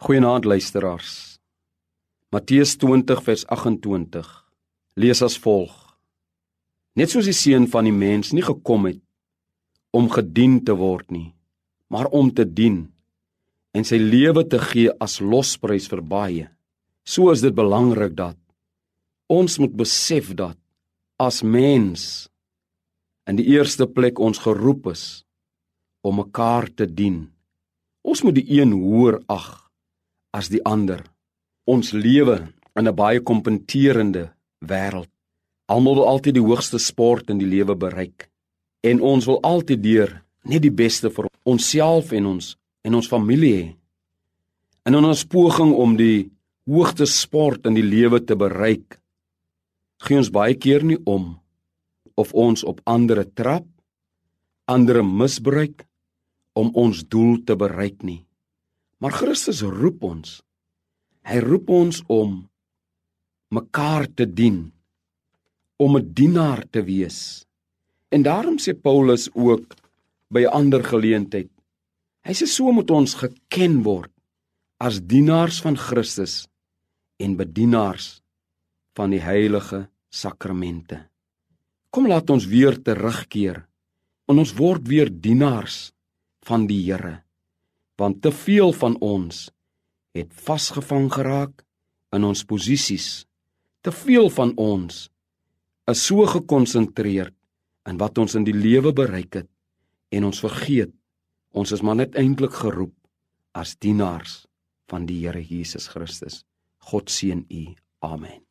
Goeienaand luisteraars. Matteus 20 vers 28 lees as volg: Net soos die seun van die mens nie gekom het om gedien te word nie, maar om te dien en sy lewe te gee as losprys vir baie. So is dit belangrik dat ons moet besef dat as mens in die eerste plek ons geroep is om mekaar te dien. Ons moet die een hoër ag as die ander. Ons lewe in 'n baie kompeterende wêreld. Almal wil altyd die hoogste sport in die lewe bereik en ons wil altyd deur net die beste vir onsself en ons en ons familie hê. En in ons poging om die hoogste sport in die lewe te bereik, gee ons baie keer nie om of ons op ander trap, ander misbruik om ons doel te bereik nie. Maar Christus roep ons. Hy roep ons om mekaar te dien, om 'n dienaar te wees. En daarom sê Paulus ook by 'n ander geleentheid. Hy sê so moet ons geken word as dienaars van Christus en bedienaars van die heilige sakramente. Kom laat ons weer terugkeer en ons word weer dienaars van die Here want te veel van ons het vasgevang geraak in ons posisies. Te veel van ons is so gekonsentreerd in wat ons in die lewe bereik het en ons vergeet ons is maar net eintlik geroep as dienaars van die Here Jesus Christus. God seën u. Amen.